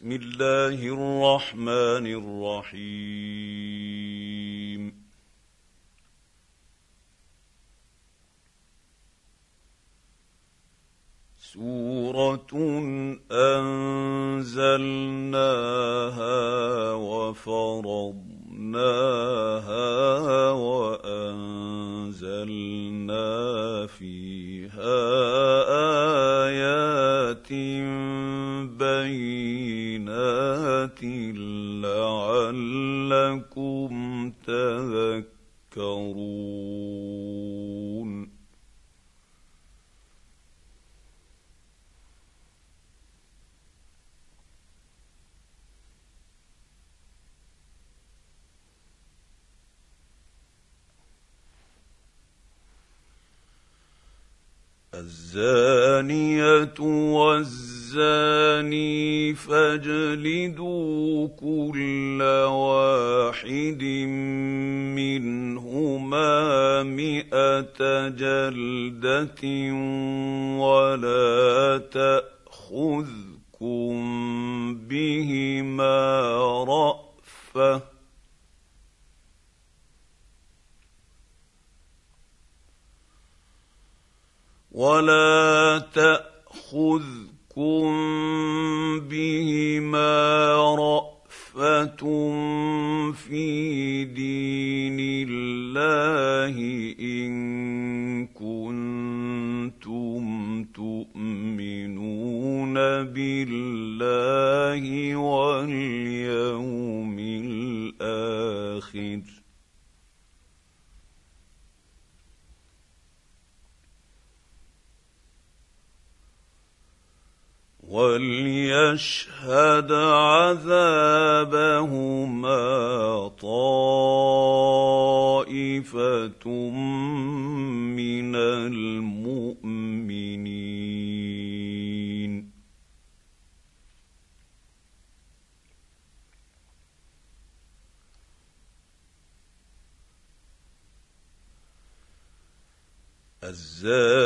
بسم الله الرحمن الرحيم. سورة أنزلناها وفرضناها وأنزلنا فيها آيات لعلكم تذكرون. الزانية والزاني فاجلدوا كل واحد منهما مائه جلده ولا تاخذكم بهما رافه ولا تاخذكم بهما رافه في دين الله ان كنتم تؤمنون بالله واليوم الآخر وليشهد عذابهما طائفه من المؤمنين. الزاني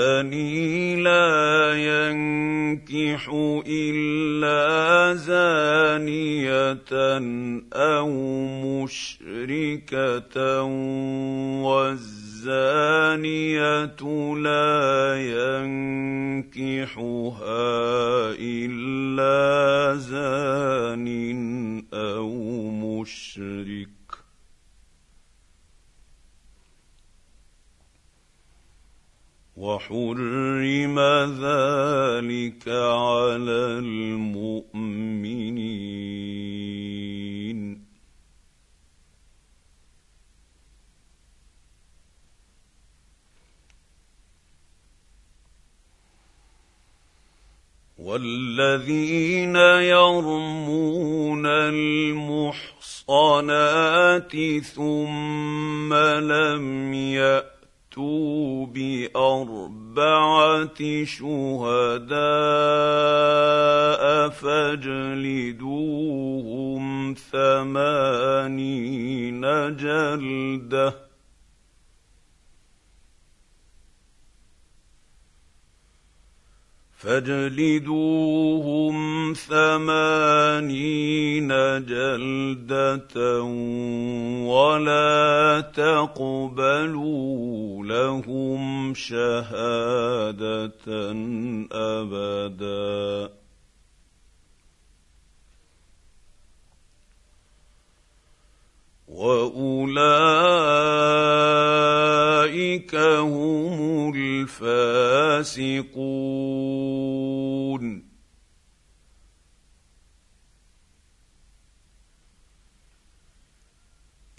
الفاسقون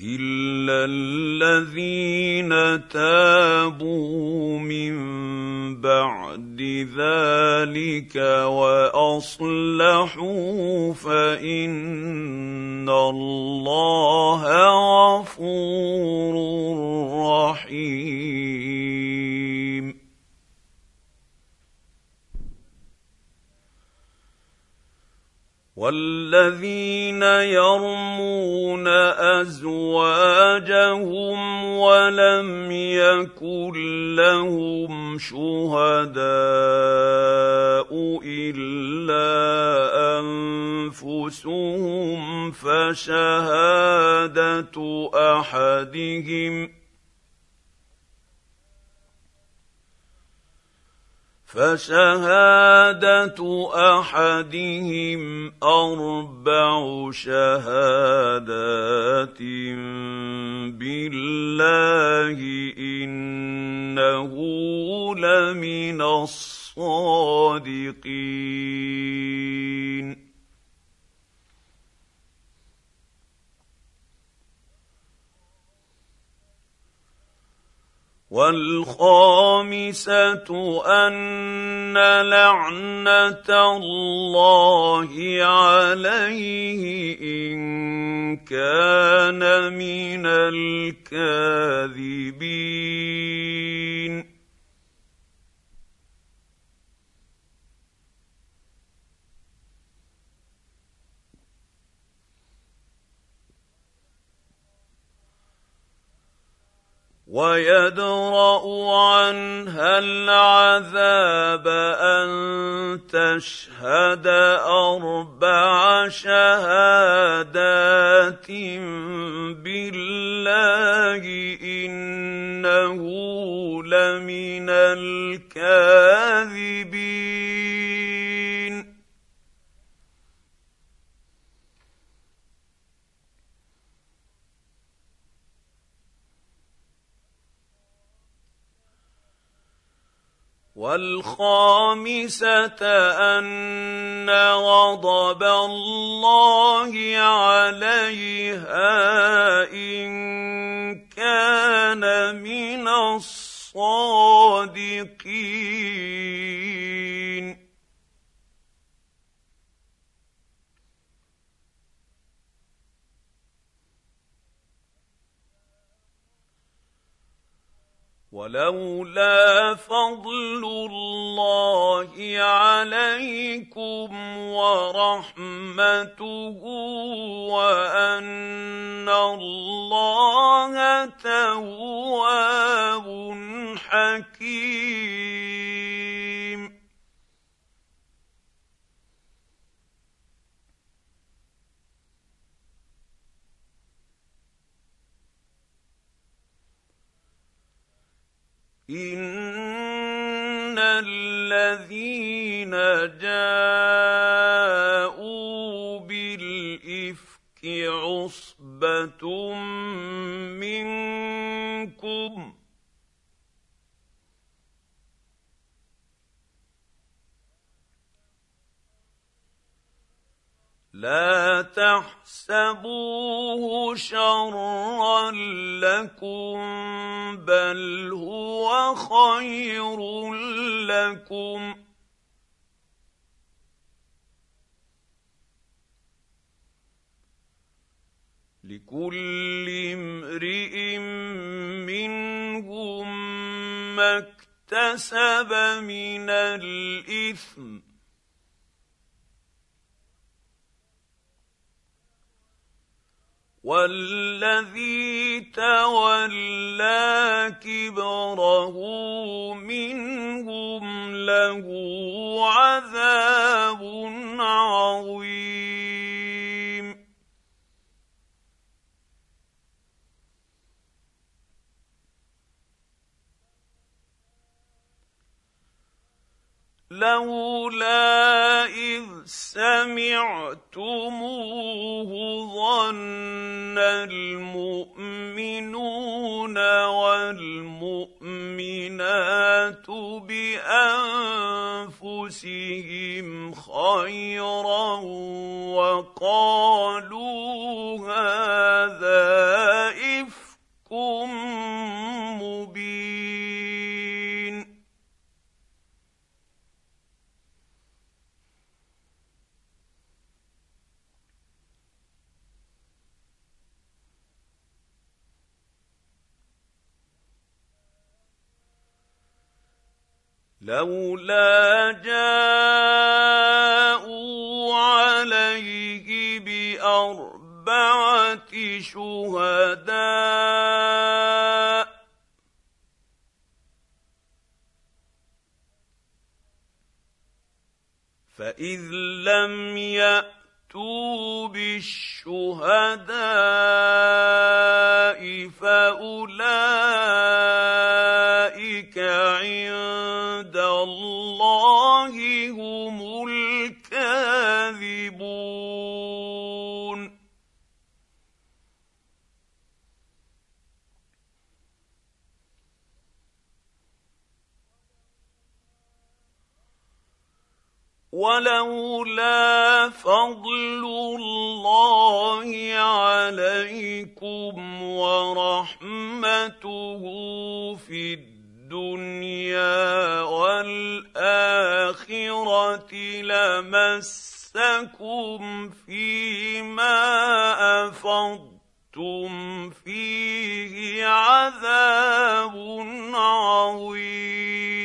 الا الذين تابوا من بعد ذلك واصلحوا فان الله غفور رحيم. والذين يرمون أزواجهم ولم يكن لهم شهداء إلا أنفسهم فشهادة أحدهم فشهادة أحدهم أربع شهادات بالله إنه لمن الصادقين. والخامسة أن لعنة الله عليه إن كان من الكاذبين. ويدرأ عنها العذاب أن تشهد أربع شهادات بالله إنه لمن الكاذبين والخامسة أن غضب الله عليها إن كان من الصادقين. ولولا فضل الله عليكم ورحمته وأن الله تواب حكيم. ان الذين جاءوا بالافك عصبه منكم لا تحسبوه شرا لكم بل هو خير لكم. لكل امرئ منهم ما اكتسب من الإثم. والذي تولى كبره منهم له عذاب عظيم. لولا إذ سمعتموه ظن المؤمنون والمؤمنات بأنفسهم خيرا وقالوا هذا إفك لولا جاءوا عليه اربعه شهداء فإذ لم ياتوا بالشهداء فأولئك عند الله هم الكاذبون. ولولا فضل الله عليكم ورحمته في الدنيا والآخرة لمسكم فيما أفضتم فيه عذاب عظيم.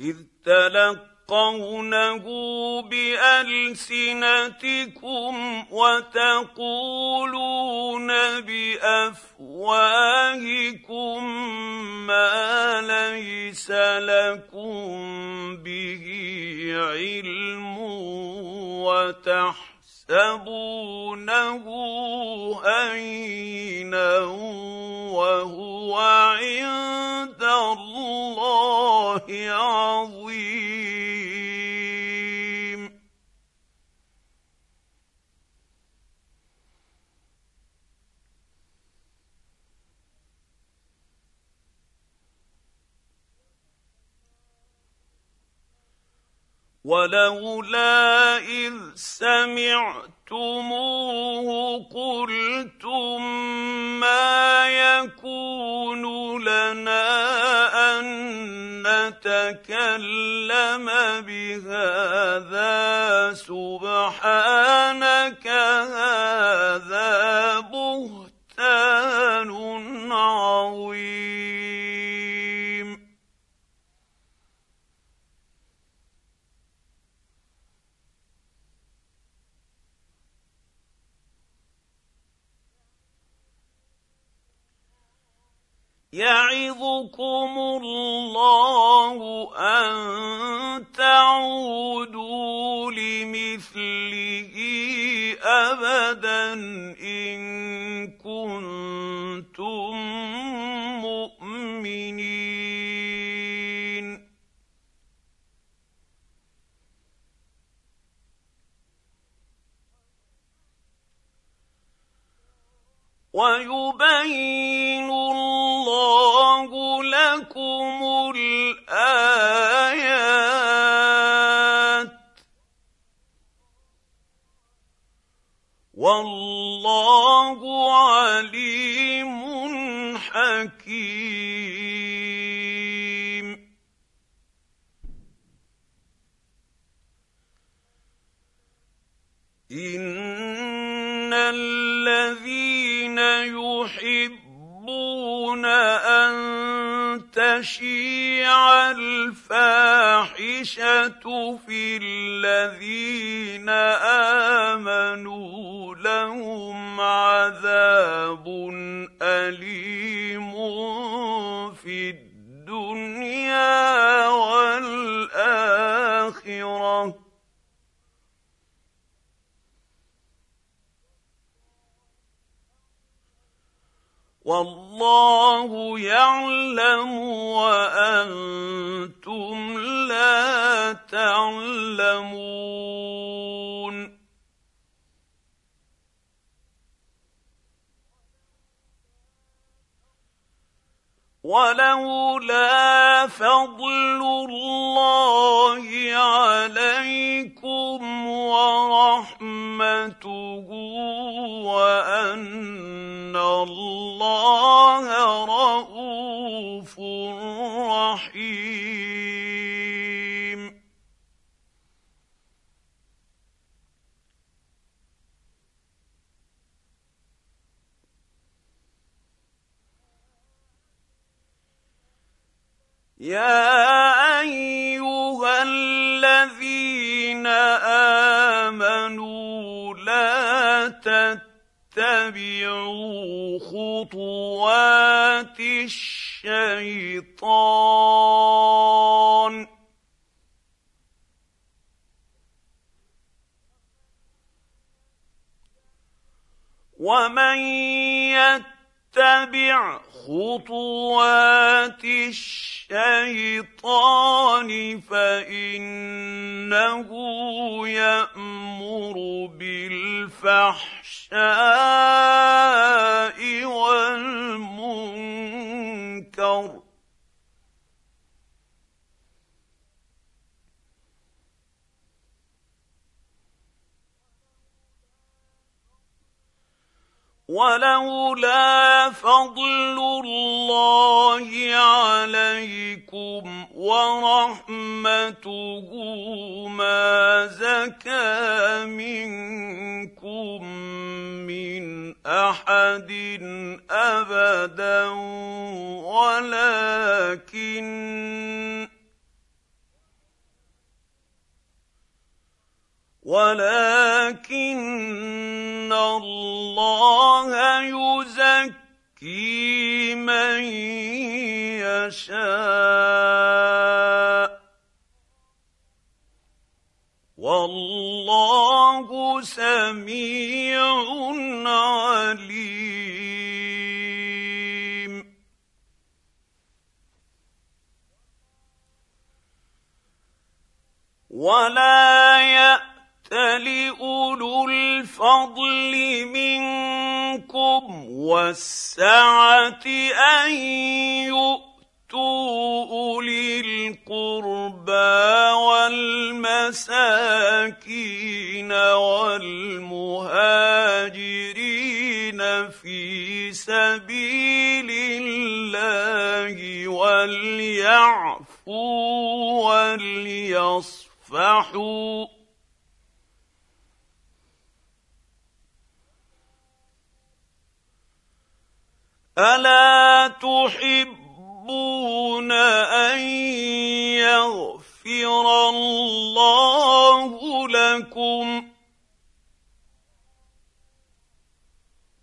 إذ تلقونه بألسنتكم وتقولون بأفواهكم ما ليس لكم به علم وتحسبونه هينا وهو عند الله عظيم ولولا إذ سمعتموه قلتم ما يكون لنا أن نتكلم بهذا سبحانك هذا بهتان عظيم يعظكم الله أن تعودوا لمثله ابدا إن كنتم الفاحشة في الذين آمنوا لهم عذاب أليم. والله يعلم وأنتم لا تعلمون. ولولا فضل الله عليكم ورحمته وأن الله رءوف رحيم. يا أيها الذين آمنوا لا تتبعوا خطوات الشيطان. ومن يتبع خطوات الشيطان فإنه يأمر بالفحشاء والمنكر ولولا فضل الله عليكم ورحمته ما زكى منكم من أحد أبدا ولكن ولكن الله يزكي من يشاء. والله سميع عليم. ولا يأ لأولو الفضل منكم والسعة أن يؤتوا أولي القربى والمساكين والمهاجرين في سبيل الله وليعفوا وليصفحوا الا تحبون ان يغفر الله لكم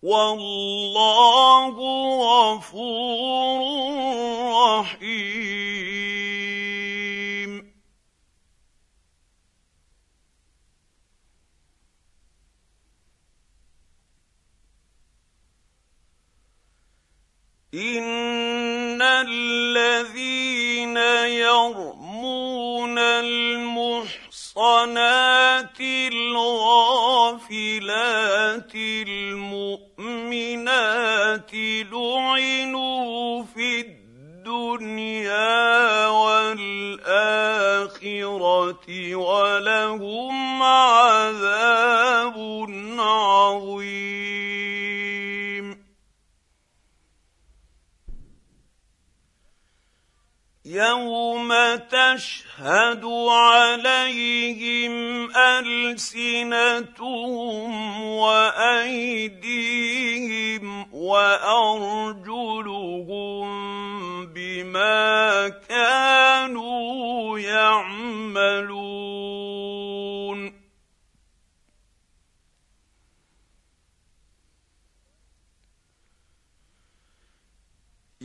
والله غفور رحيم ان الذين يرمون المحصنات الغافلات المؤمنات لعنوا في الدنيا والاخره ولهم عذاب عظيم يوم تشهد عليهم السنتهم وايديهم وارجلهم بما كانوا يعملون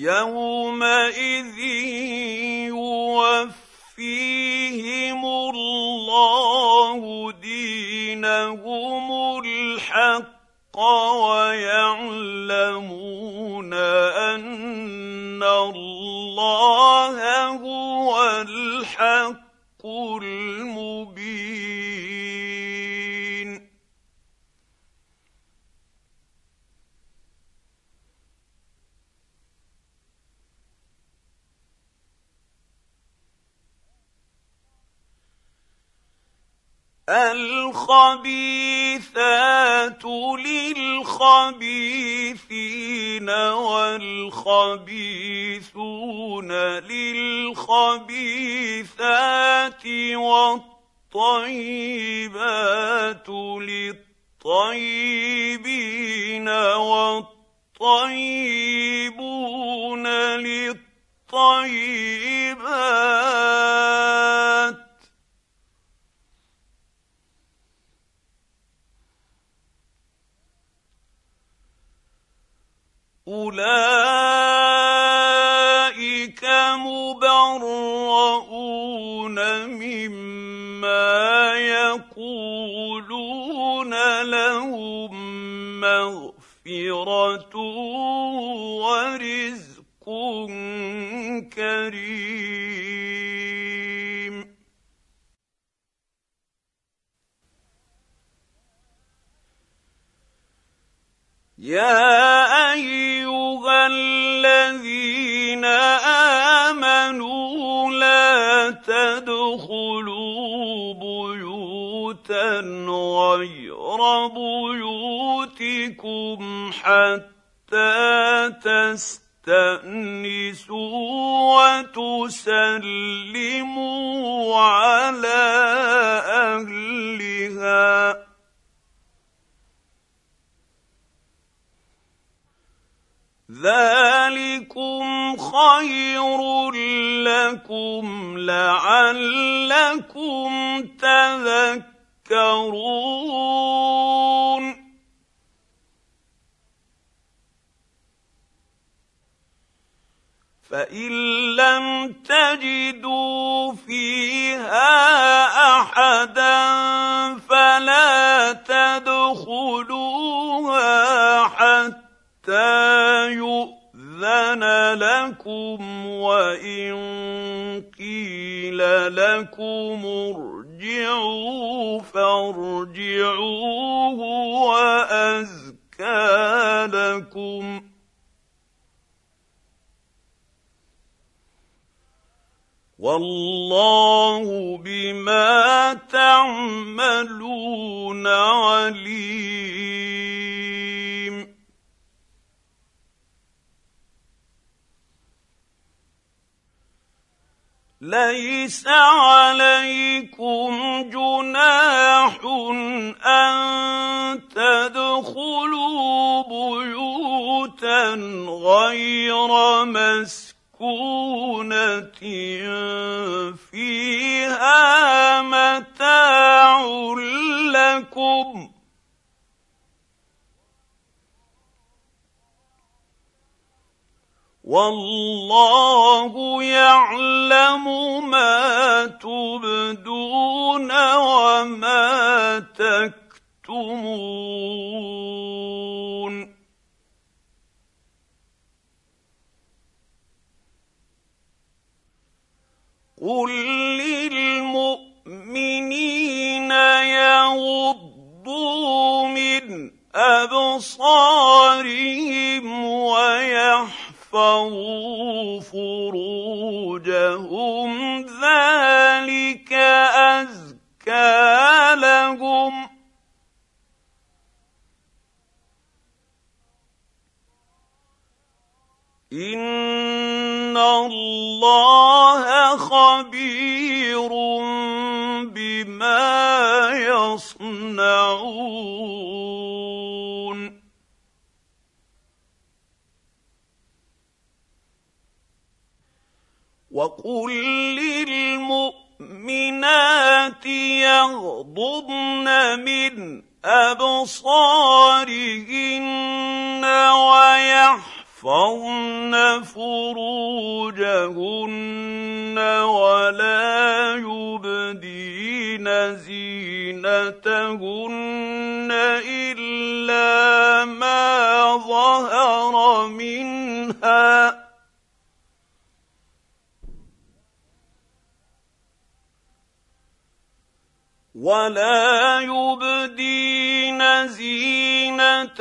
يومئذ يوفيهم الله دينهم الحق ويعلمون ان الله هو الحق المبين الخبيثات للخبيثين والخبيثون للخبيثات والطيبات للطيبين والطيبون للطيبات أولئك مبرؤون مما يقولون لهم مغفرة ورزق كريم. يا أيها الذين آمنوا لا تدخلوا بيوتا غير بيوتكم حتى تستأنسوا وتسلموا على أهلها. ذلكم خير لكم لعلكم تذكرون فان لم تجدوا فيها احدا فلا تدخلوها حتى حتى يؤذن لكم وان قيل لكم ارجعوا فارجعوا هو ازكى لكم والله بما تعملون عليم ليس عليكم جناح أن تدخلوا بيوتا غير مسكونة فيها متاع لكم والله يعلم ما تبدون وما تكتمون. قل للمؤمنين يغضوا من أبصارهم ويحفظوا واحفظوا فروجهم ذلك أزكى لهم. ان الله خبير بما يصنعون. وقل للمؤمنات يغضضن من أبصارهن ويحفظن فروجهن ولا يبدين زينتهن إلا ما ظهر منها ولا يبدين زينتهن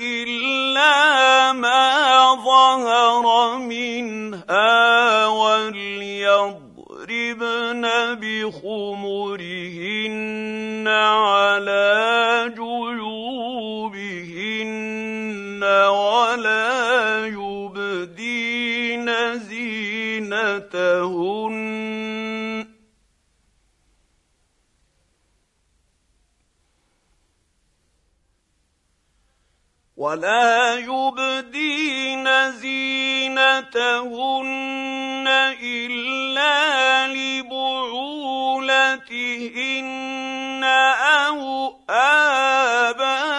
الا ما ظهر منها وليضربن بخمرهن على جيوبهن ولا يبدين زينتهن ولا يبدين زينتهن الا لبعولتهن أو ابائهن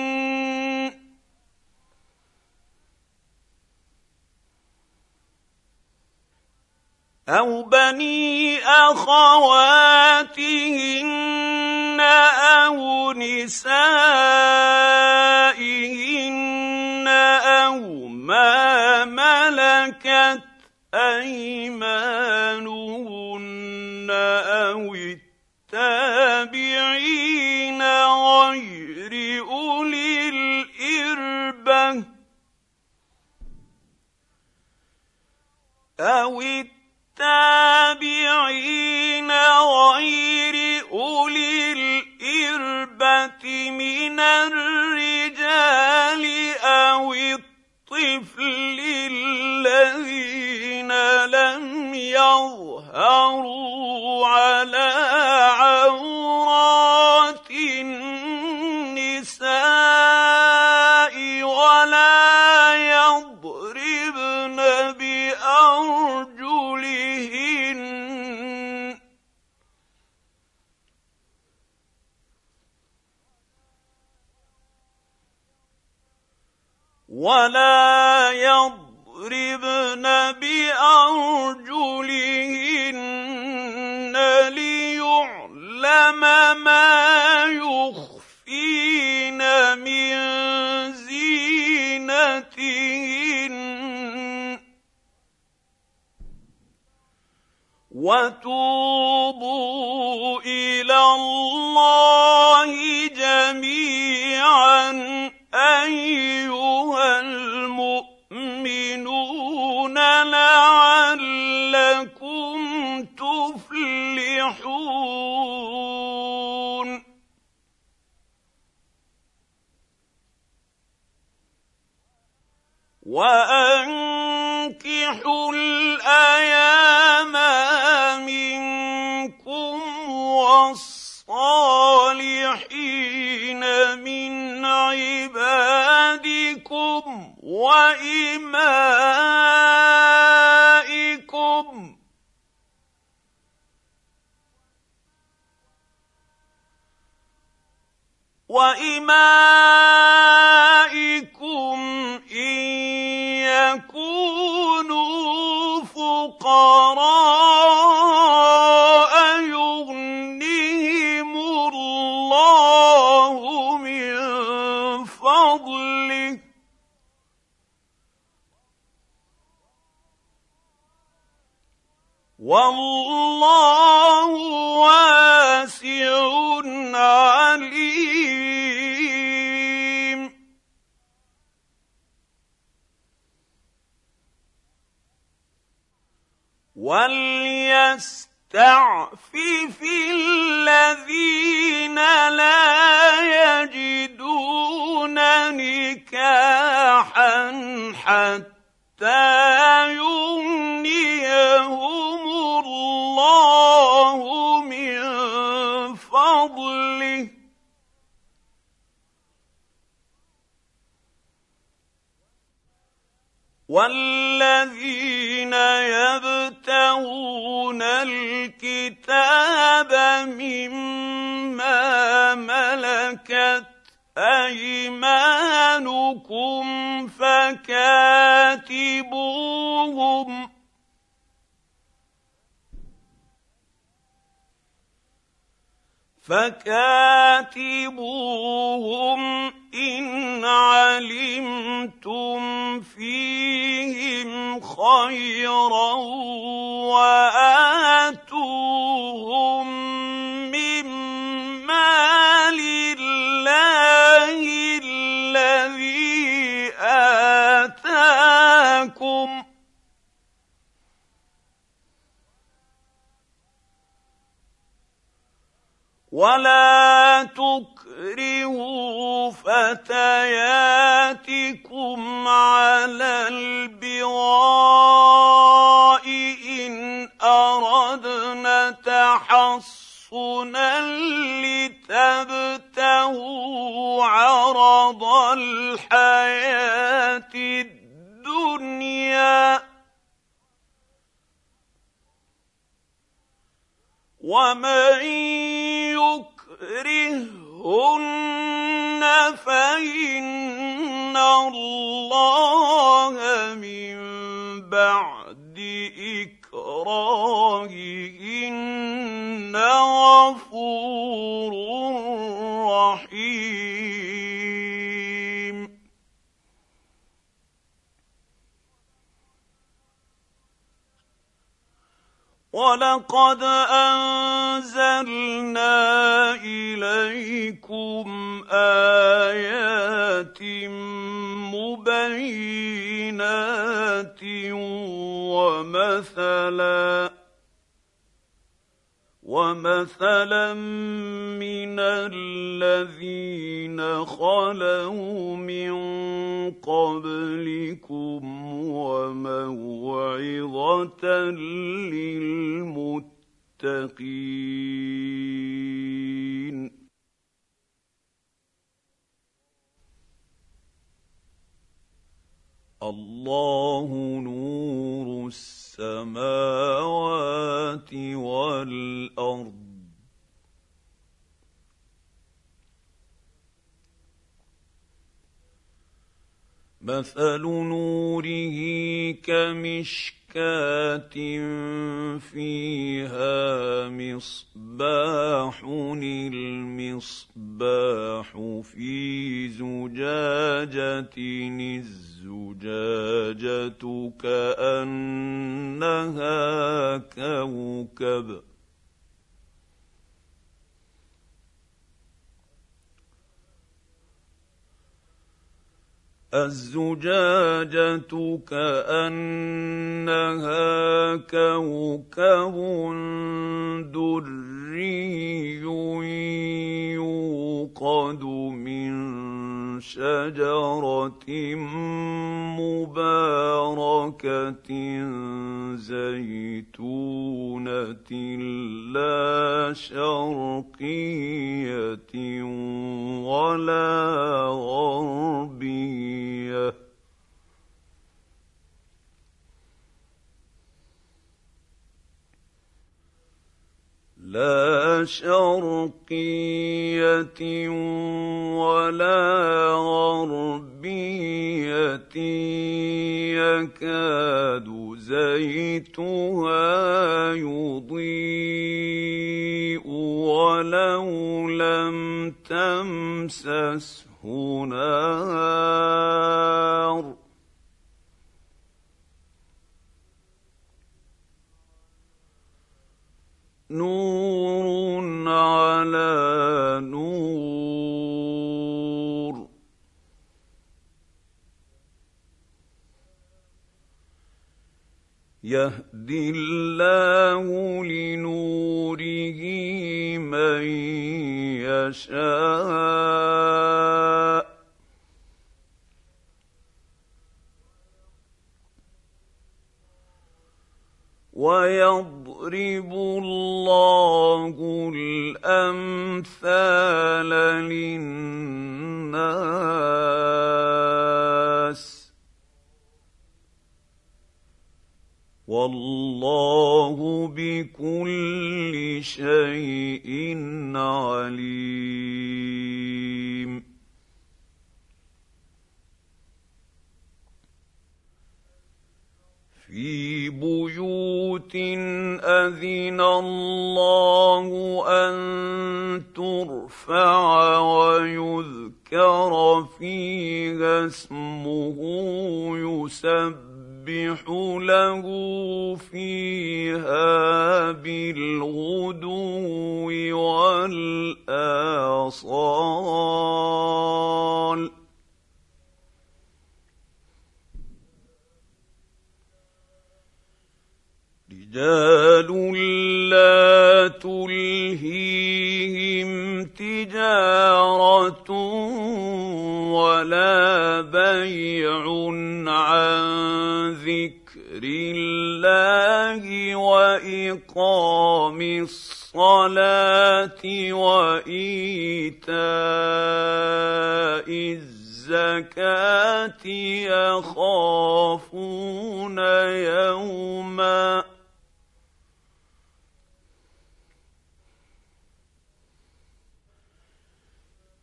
أو بني أخواتهن أو نسائهن أو ما ملكت أيمانهن أو التابعين غير أولي الإربة أو التابعين التابعين غير أولي الإربة من الرجال أو الطفل الذين لم يظهروا على ولا يضربن بأرجلهن ليعلم ما يخفين من زينتهن. وتوبوا إلى الله جميعا ايها وأنكحوا الأيام منكم والصالحين من عبادكم وإمائكم. وإمائكم إن يكونوا فقراء يغنهم الله من فضله. والله واسع وليستعفف الذين لا يجدون نكاحا حتى يغنيهم الله من فضله والذين يبتغون الكتاب مما ملكت ايمانكم فكاتبوهم فكاتبوهم علمتم فيهم خيرا وآتوهم مما لله الذي آتاكم ولا فتياتكم على البغاء إن أردنا تحصنا لتبتغوا عرض الحياة الدنيا. ومن يكرهن فان الله من بعد اكراههن غفور رحيم ولقد انزلنا اليكم ايات مبينات ومثلا ومثلا من الذين خلوا من قبلكم وموعظه للمتقين الله نور السماوات والأرض. مثل نوره كمشكاه فيها مصباح المصباح في زجاجه الزجاجه كانها كوكب الزجاجة كأنها كوكب دري يوقد من شجرة مباركة زيتونة لا شرقية ولا غربية لا شرقية ولا غربية يكاد زيتها يضيء ولو لم تمسسه نار. نور يهدي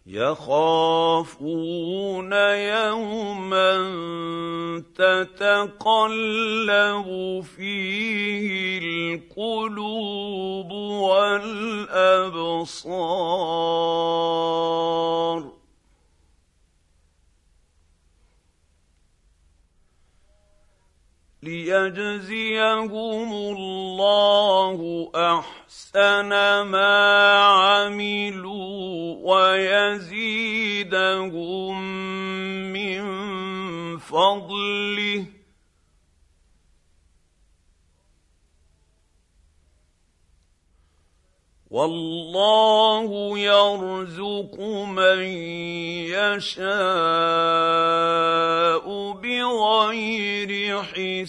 يخافون يوما تتقلب فيه القلوب والأبصار ليجزيهم الله احسن ما عملوا ويزيدهم من فضله والله يرزق من يشاء بغير حساب.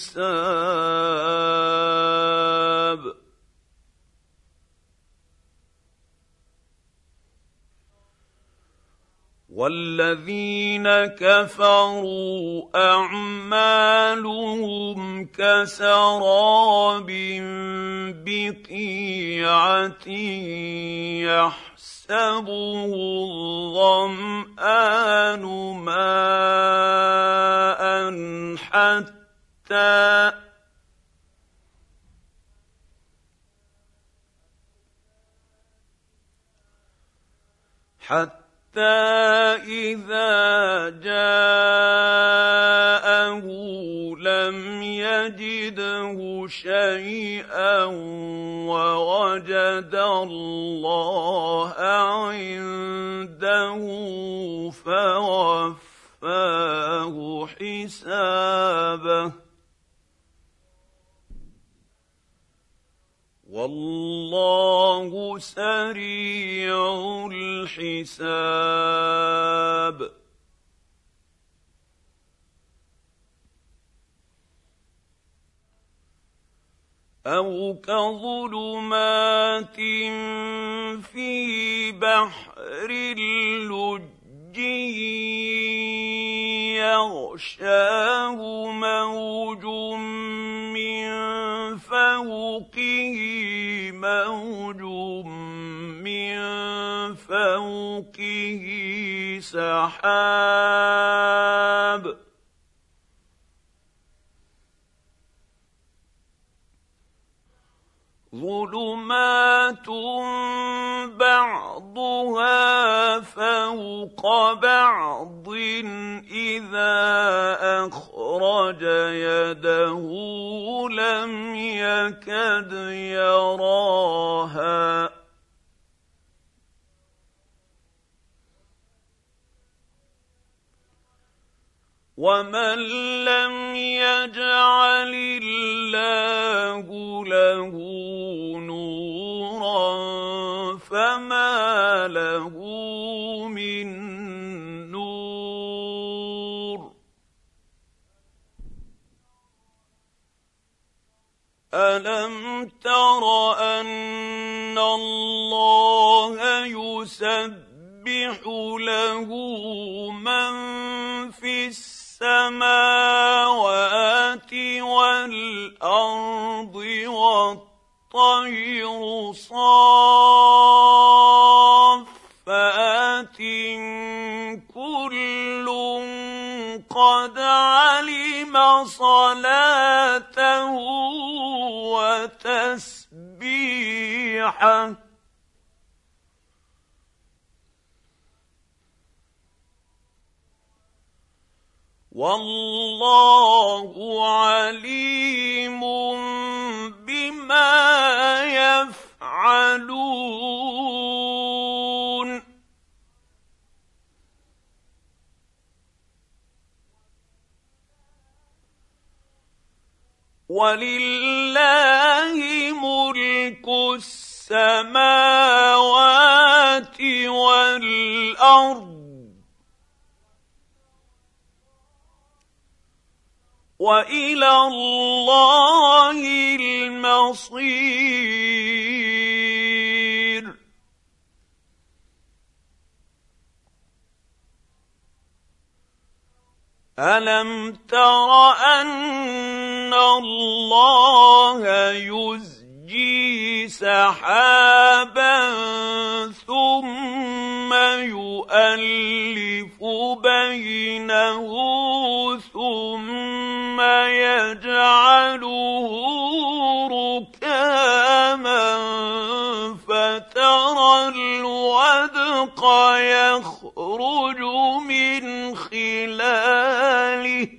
والذين كفروا اعمالهم كسراب بقيعه يحسبه الظمان ماء حتى حتى حتى اذا جاءه لم يجده شيئا ووجد الله عنده فوفاه حسابه والله سريع الحساب. أو كظلمات في بحر اللج يغشاه موج من فوقه موج من فوقه سحاب. ظلمات بعضها فوق بعض إذا أخرج يده لم يكد يراها. ومن لم يجعل الله له نورا فما له من نور الم تر ان الله يسبح له من في السماوات والارض والطير صافات كل قد علم صلاته وتسبيحه. والله عليم بما ولله ملك السماوات والأرض. الأرض وإلى الله المصير. ألم تر أن الله يزجي سحابا ثم يؤلف بينه ثم يجعله ركاما فترى الودق يخرج من خلاله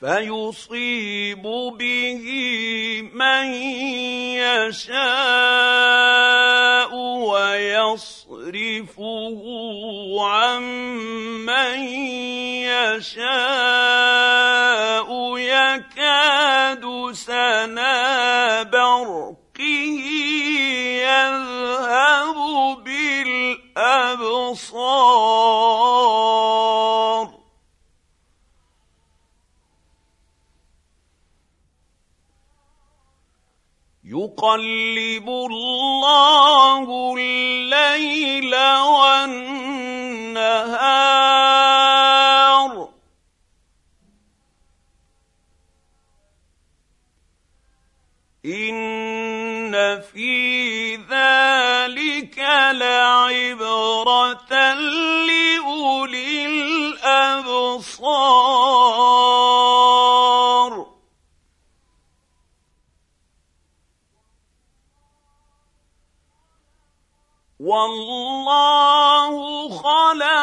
فيصيب به من يشاء ويصرفه عن من يشاء. يكاد سنا برقه يقلب الله الليل والنهار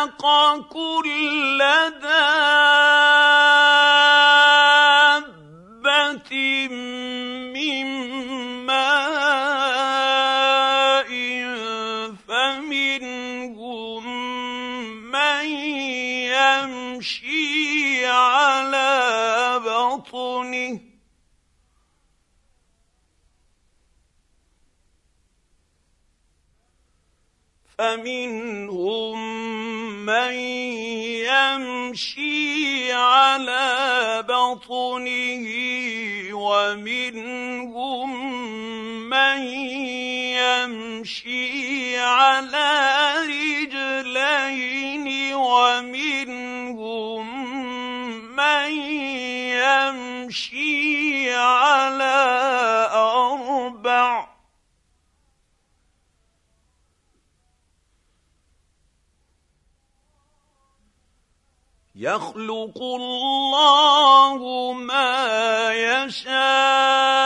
خلق كل دابة من ماء فمنهم من يمشي على بطنه. فمنهم من يمشي على بطنه ومنهم من يمشي على رجلين ومنهم من يمشي على أربع يخلق الله ما يشاء.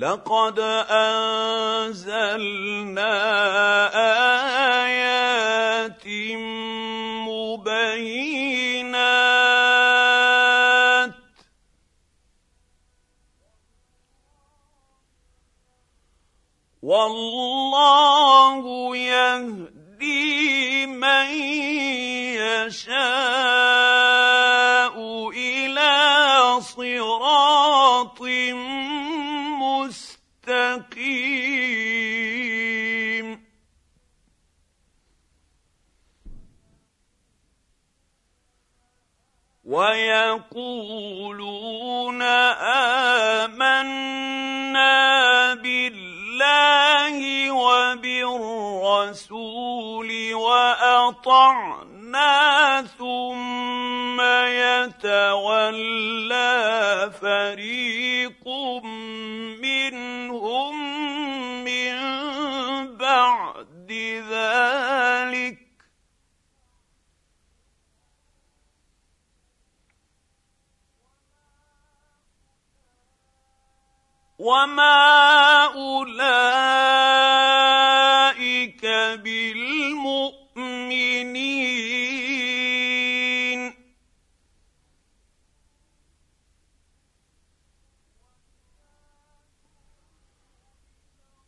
لقد أنزلنا آيات مبينات. والله يهدي من يشاء. ويقولون آمنا بالله وبالرسول وأطعنا ثم يتولى فريق وما اولئك بالمؤمنين.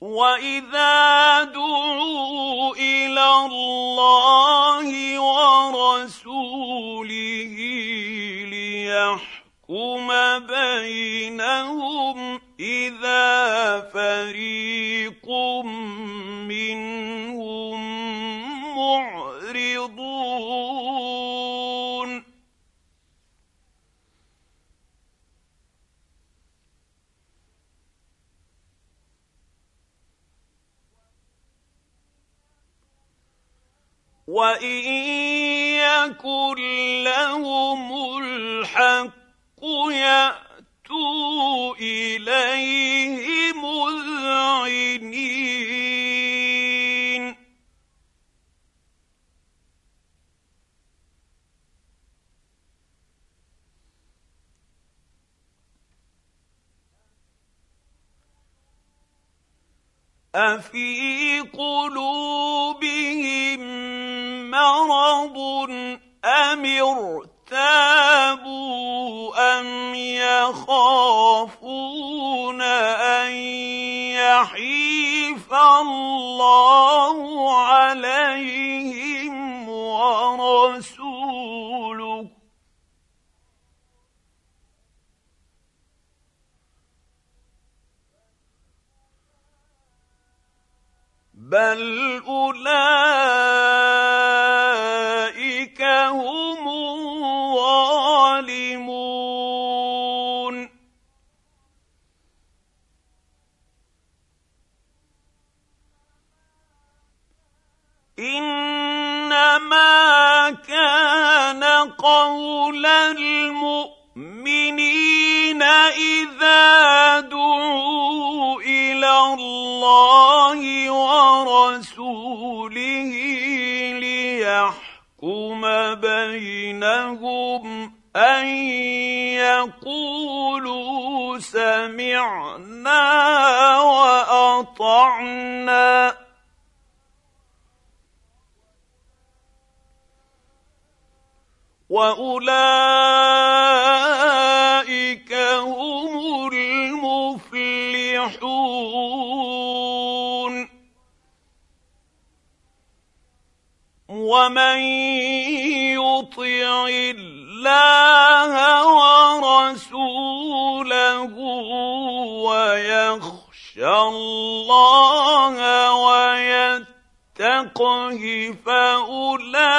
واذا دعوا بل ان يقولوا سمعنا واطعنا واولئك هم المفلحون ومن يطع الله ورسوله ويخشى الله ويتقه فأولئك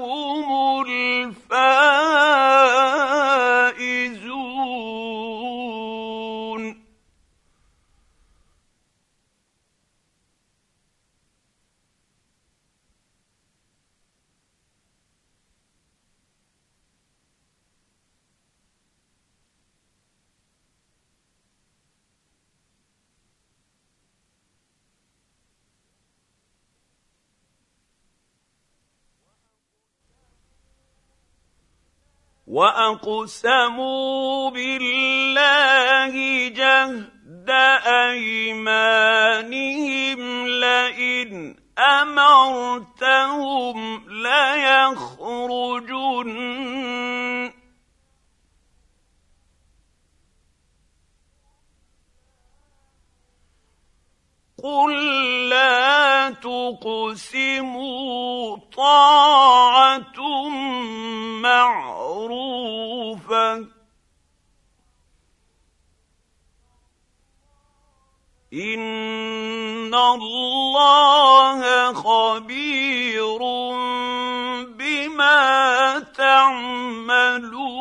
هم الفائزون وأقسموا بالله جهد أيمانهم لئن أمرتهم ليخرجن. قل لا تقسموا طاعه معروفه ان الله خبير بما تعملون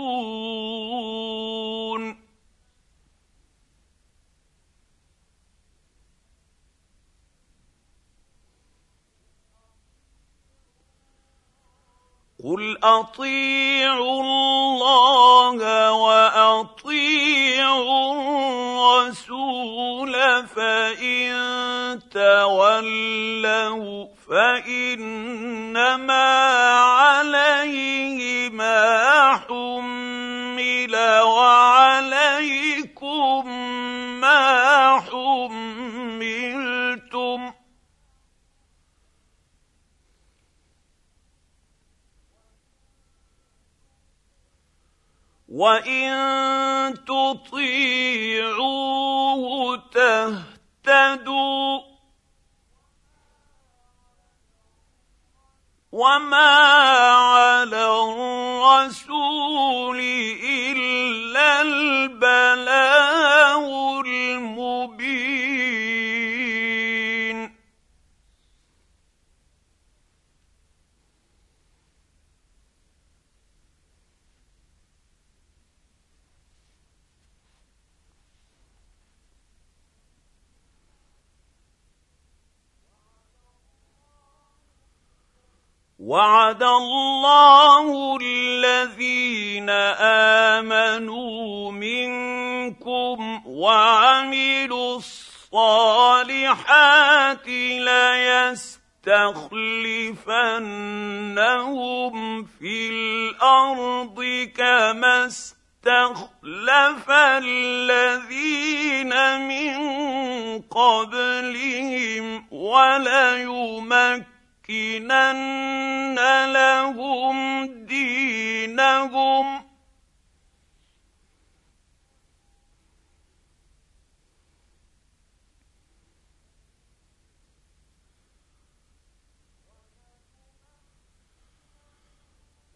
قل اطيعوا الله واطيعوا الرسول فان تولوا فانما عليه ما حمل وعليكم وان تطيعوه تهتدوا وما على الرسول الا البلاغ وعد الله الذين آمنوا منكم وعملوا الصالحات ليستخلفنهم في الأرض كما استخلف الذين من قبلهم وليمكن لَنُمَكِّنَنَّ لَهُمْ دِينَهُمْ.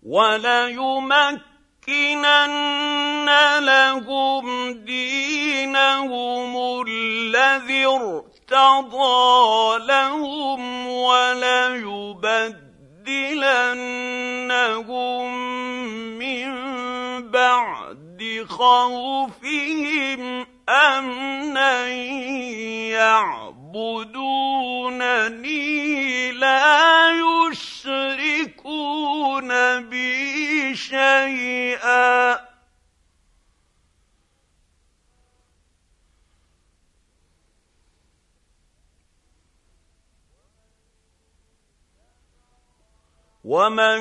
وَلَيُمَكِّنَنَّ لَهُمْ دِينَهُمُ الَّذِي ارْتَضَىٰ لَهُمْ وَلَيُبَدِّلَنَّهُم مِّن بَعْدِ خَوْفِهِمْ أَمْنًا يَعْبُدُونَنِي لَا يُشْرِكُونَ بِي شَيْئًا ومن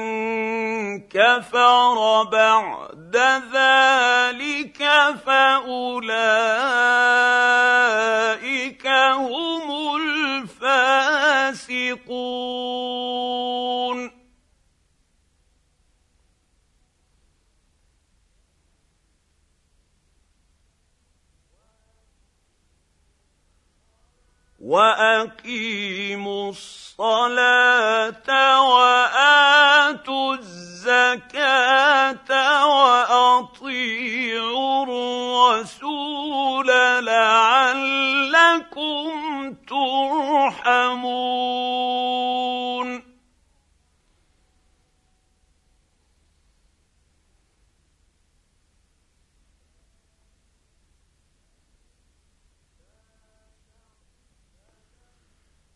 كفر بعد ذلك فاولئك هم الفاسقون وأقيموا الصلاة وآتوا الزكاة وأطيعوا الرسول لعلكم ترحمون.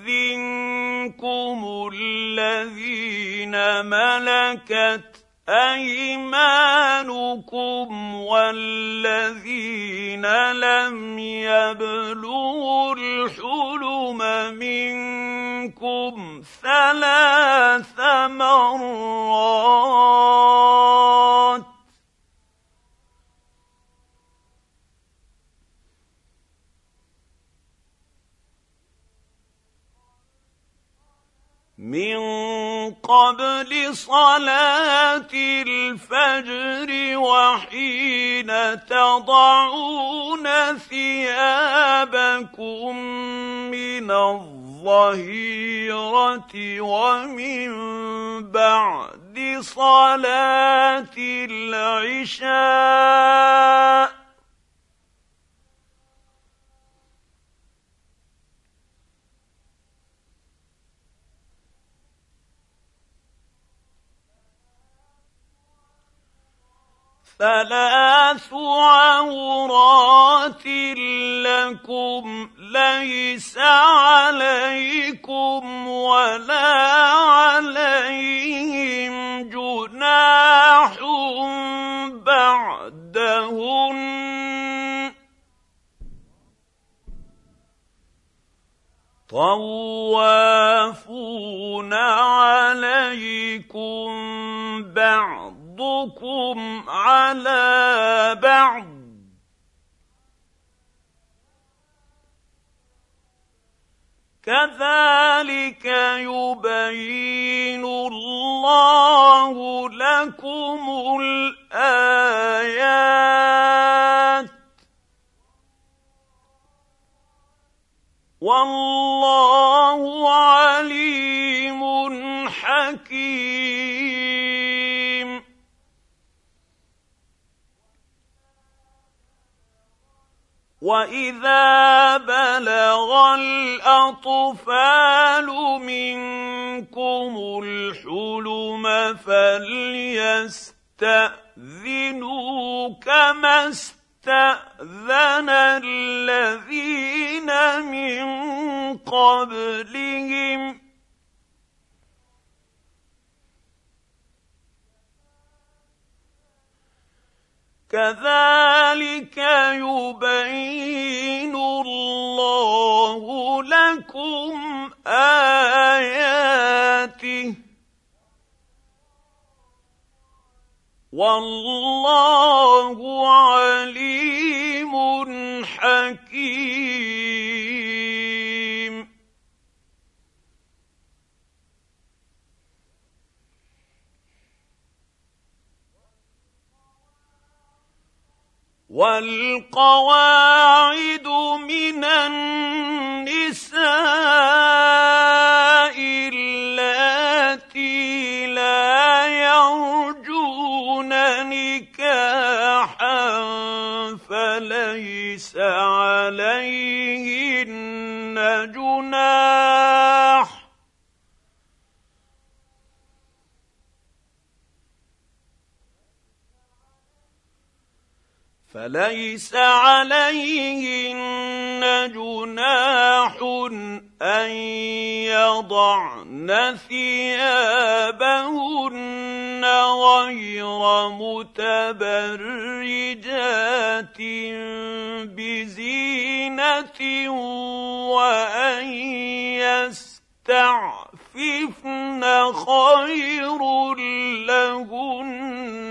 ليستاذنكم الذين ملكت أيمانكم والذين لم يبلغوا الحلم منكم ثلاث مرات من قبل صلاة الفجر وحين تضعون ثيابكم من الظهيرة ومن بعد صلاة العشاء ثلاث عورات لكم ليس عليكم ولا عليهم جناح بعدهن طوافون عليكم بعض بعضكم على بعض. كذلك يبين الله لكم الايات واذا بلغ الاطفال منكم الحلم فليستاذنوا كما استاذن الذين من قبلهم كذلك يبين الله لكم آياته. والله عليم حكيم. والقواعد من النساء اللاتي لا يرجون نكاحا فليس عليهن جناح فليس عليهن جناح أن يضعن ثيابهن غير متبرجات بزينة وأن يستعففن خير لهن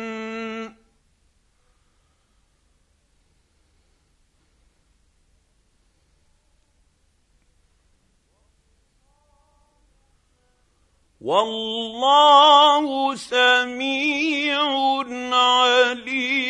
والله سميع عليم.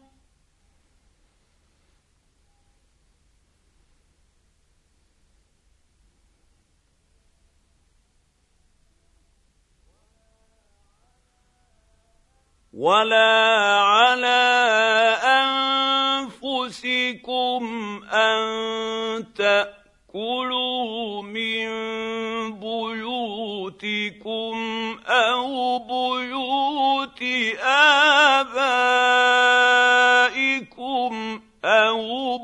ولا على انفسكم ان تاكلوا من بيوتكم أو بيوت ابائكم بيوت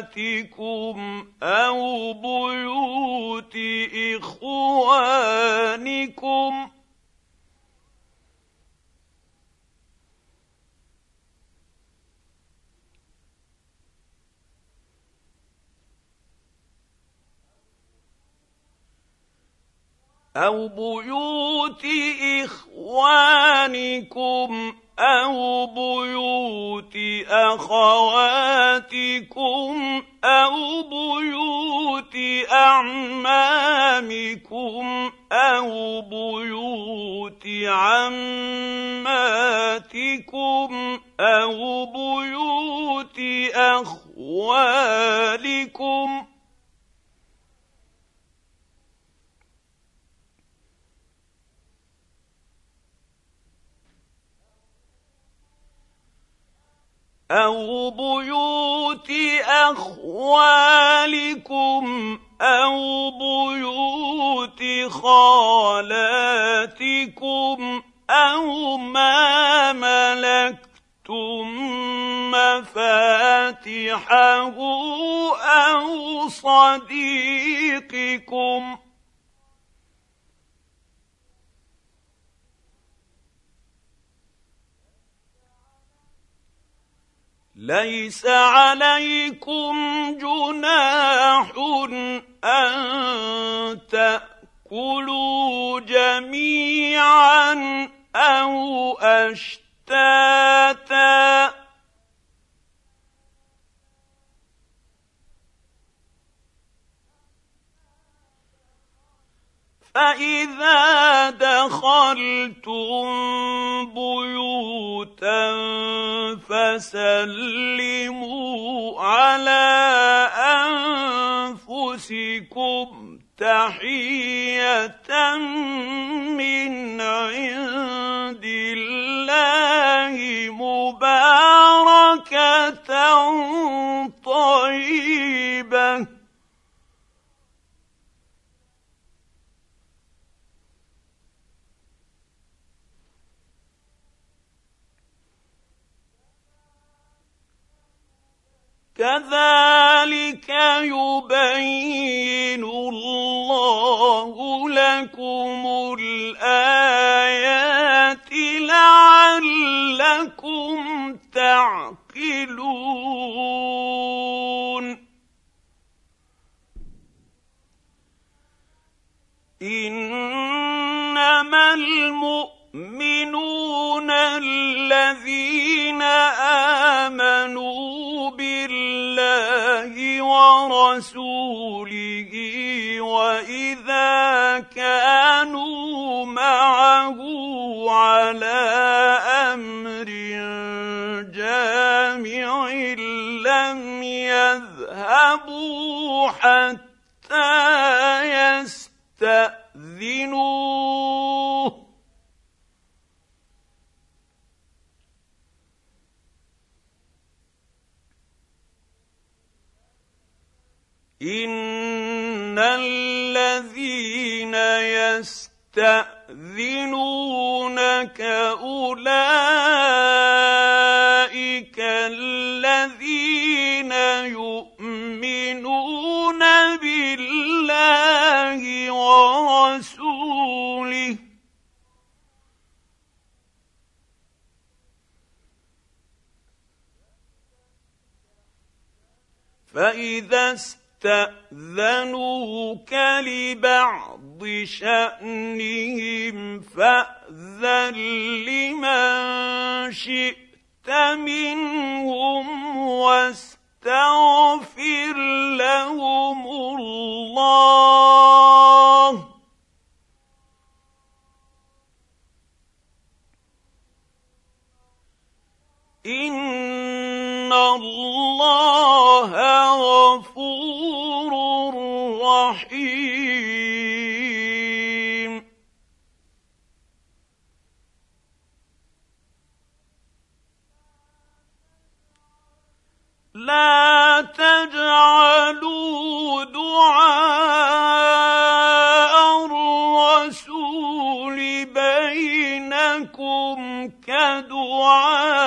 أمهاتكم أو بيوت إخوانكم أو بيوت إخوانكم أو بيوت أخواتكم أو بيوت أعمامكم أو بيوت عماتكم أو بيوت أخوالكم أو بيوت خالاتكم أو ما ملكتم مفاتحه أو صديقكم ۖ ليس عليكم جناح أن تأكلوا جميعا أو أشتاتا. فاذا دخلتم بيوتا فسلموا على انفسكم تحيه من عند الله مباركه طيبه كذلك يبين الله لكم الايات ورسوله وإذا كانوا معه على أمر جامع لم يذهبوا حتى يستاذنوه ان الذين يستاذنونك اولئك الذين يؤمنون بالله ورسوله فاذا استاذنوك لبعض شأنهم فأذن لمن شئت منهم واستغفر لهم الله. إن الله غفور رحيم لا تجعلوا دعاء الرسول بينكم كدعاء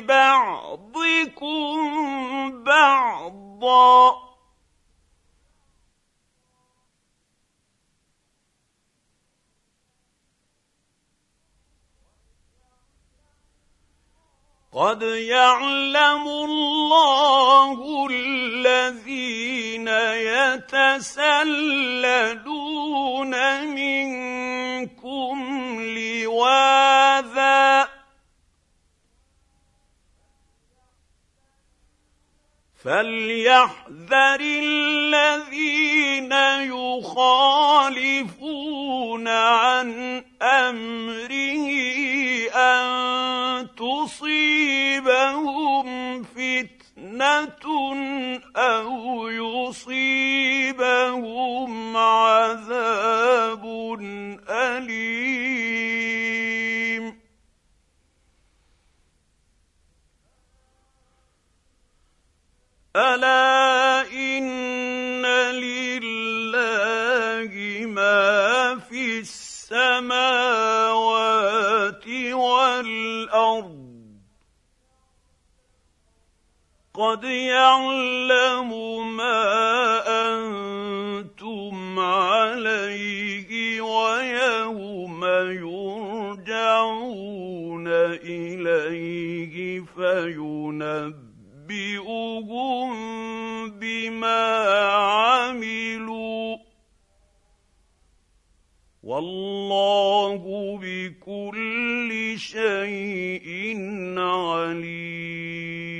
بعضكم بعضا قد يعلم الله الذين يتسللون منكم لواذا فليحذر الذين يخالفون عن امره ان تصيبهم فتنه أو يصيبهم عذاب اليم ألا إن لله ما في السماوات والأرض. قد يعلم ما أنتم عليه ويوم يرجعون إليه فينبئ ينبئهم بما عملوا والله بكل شيء عليم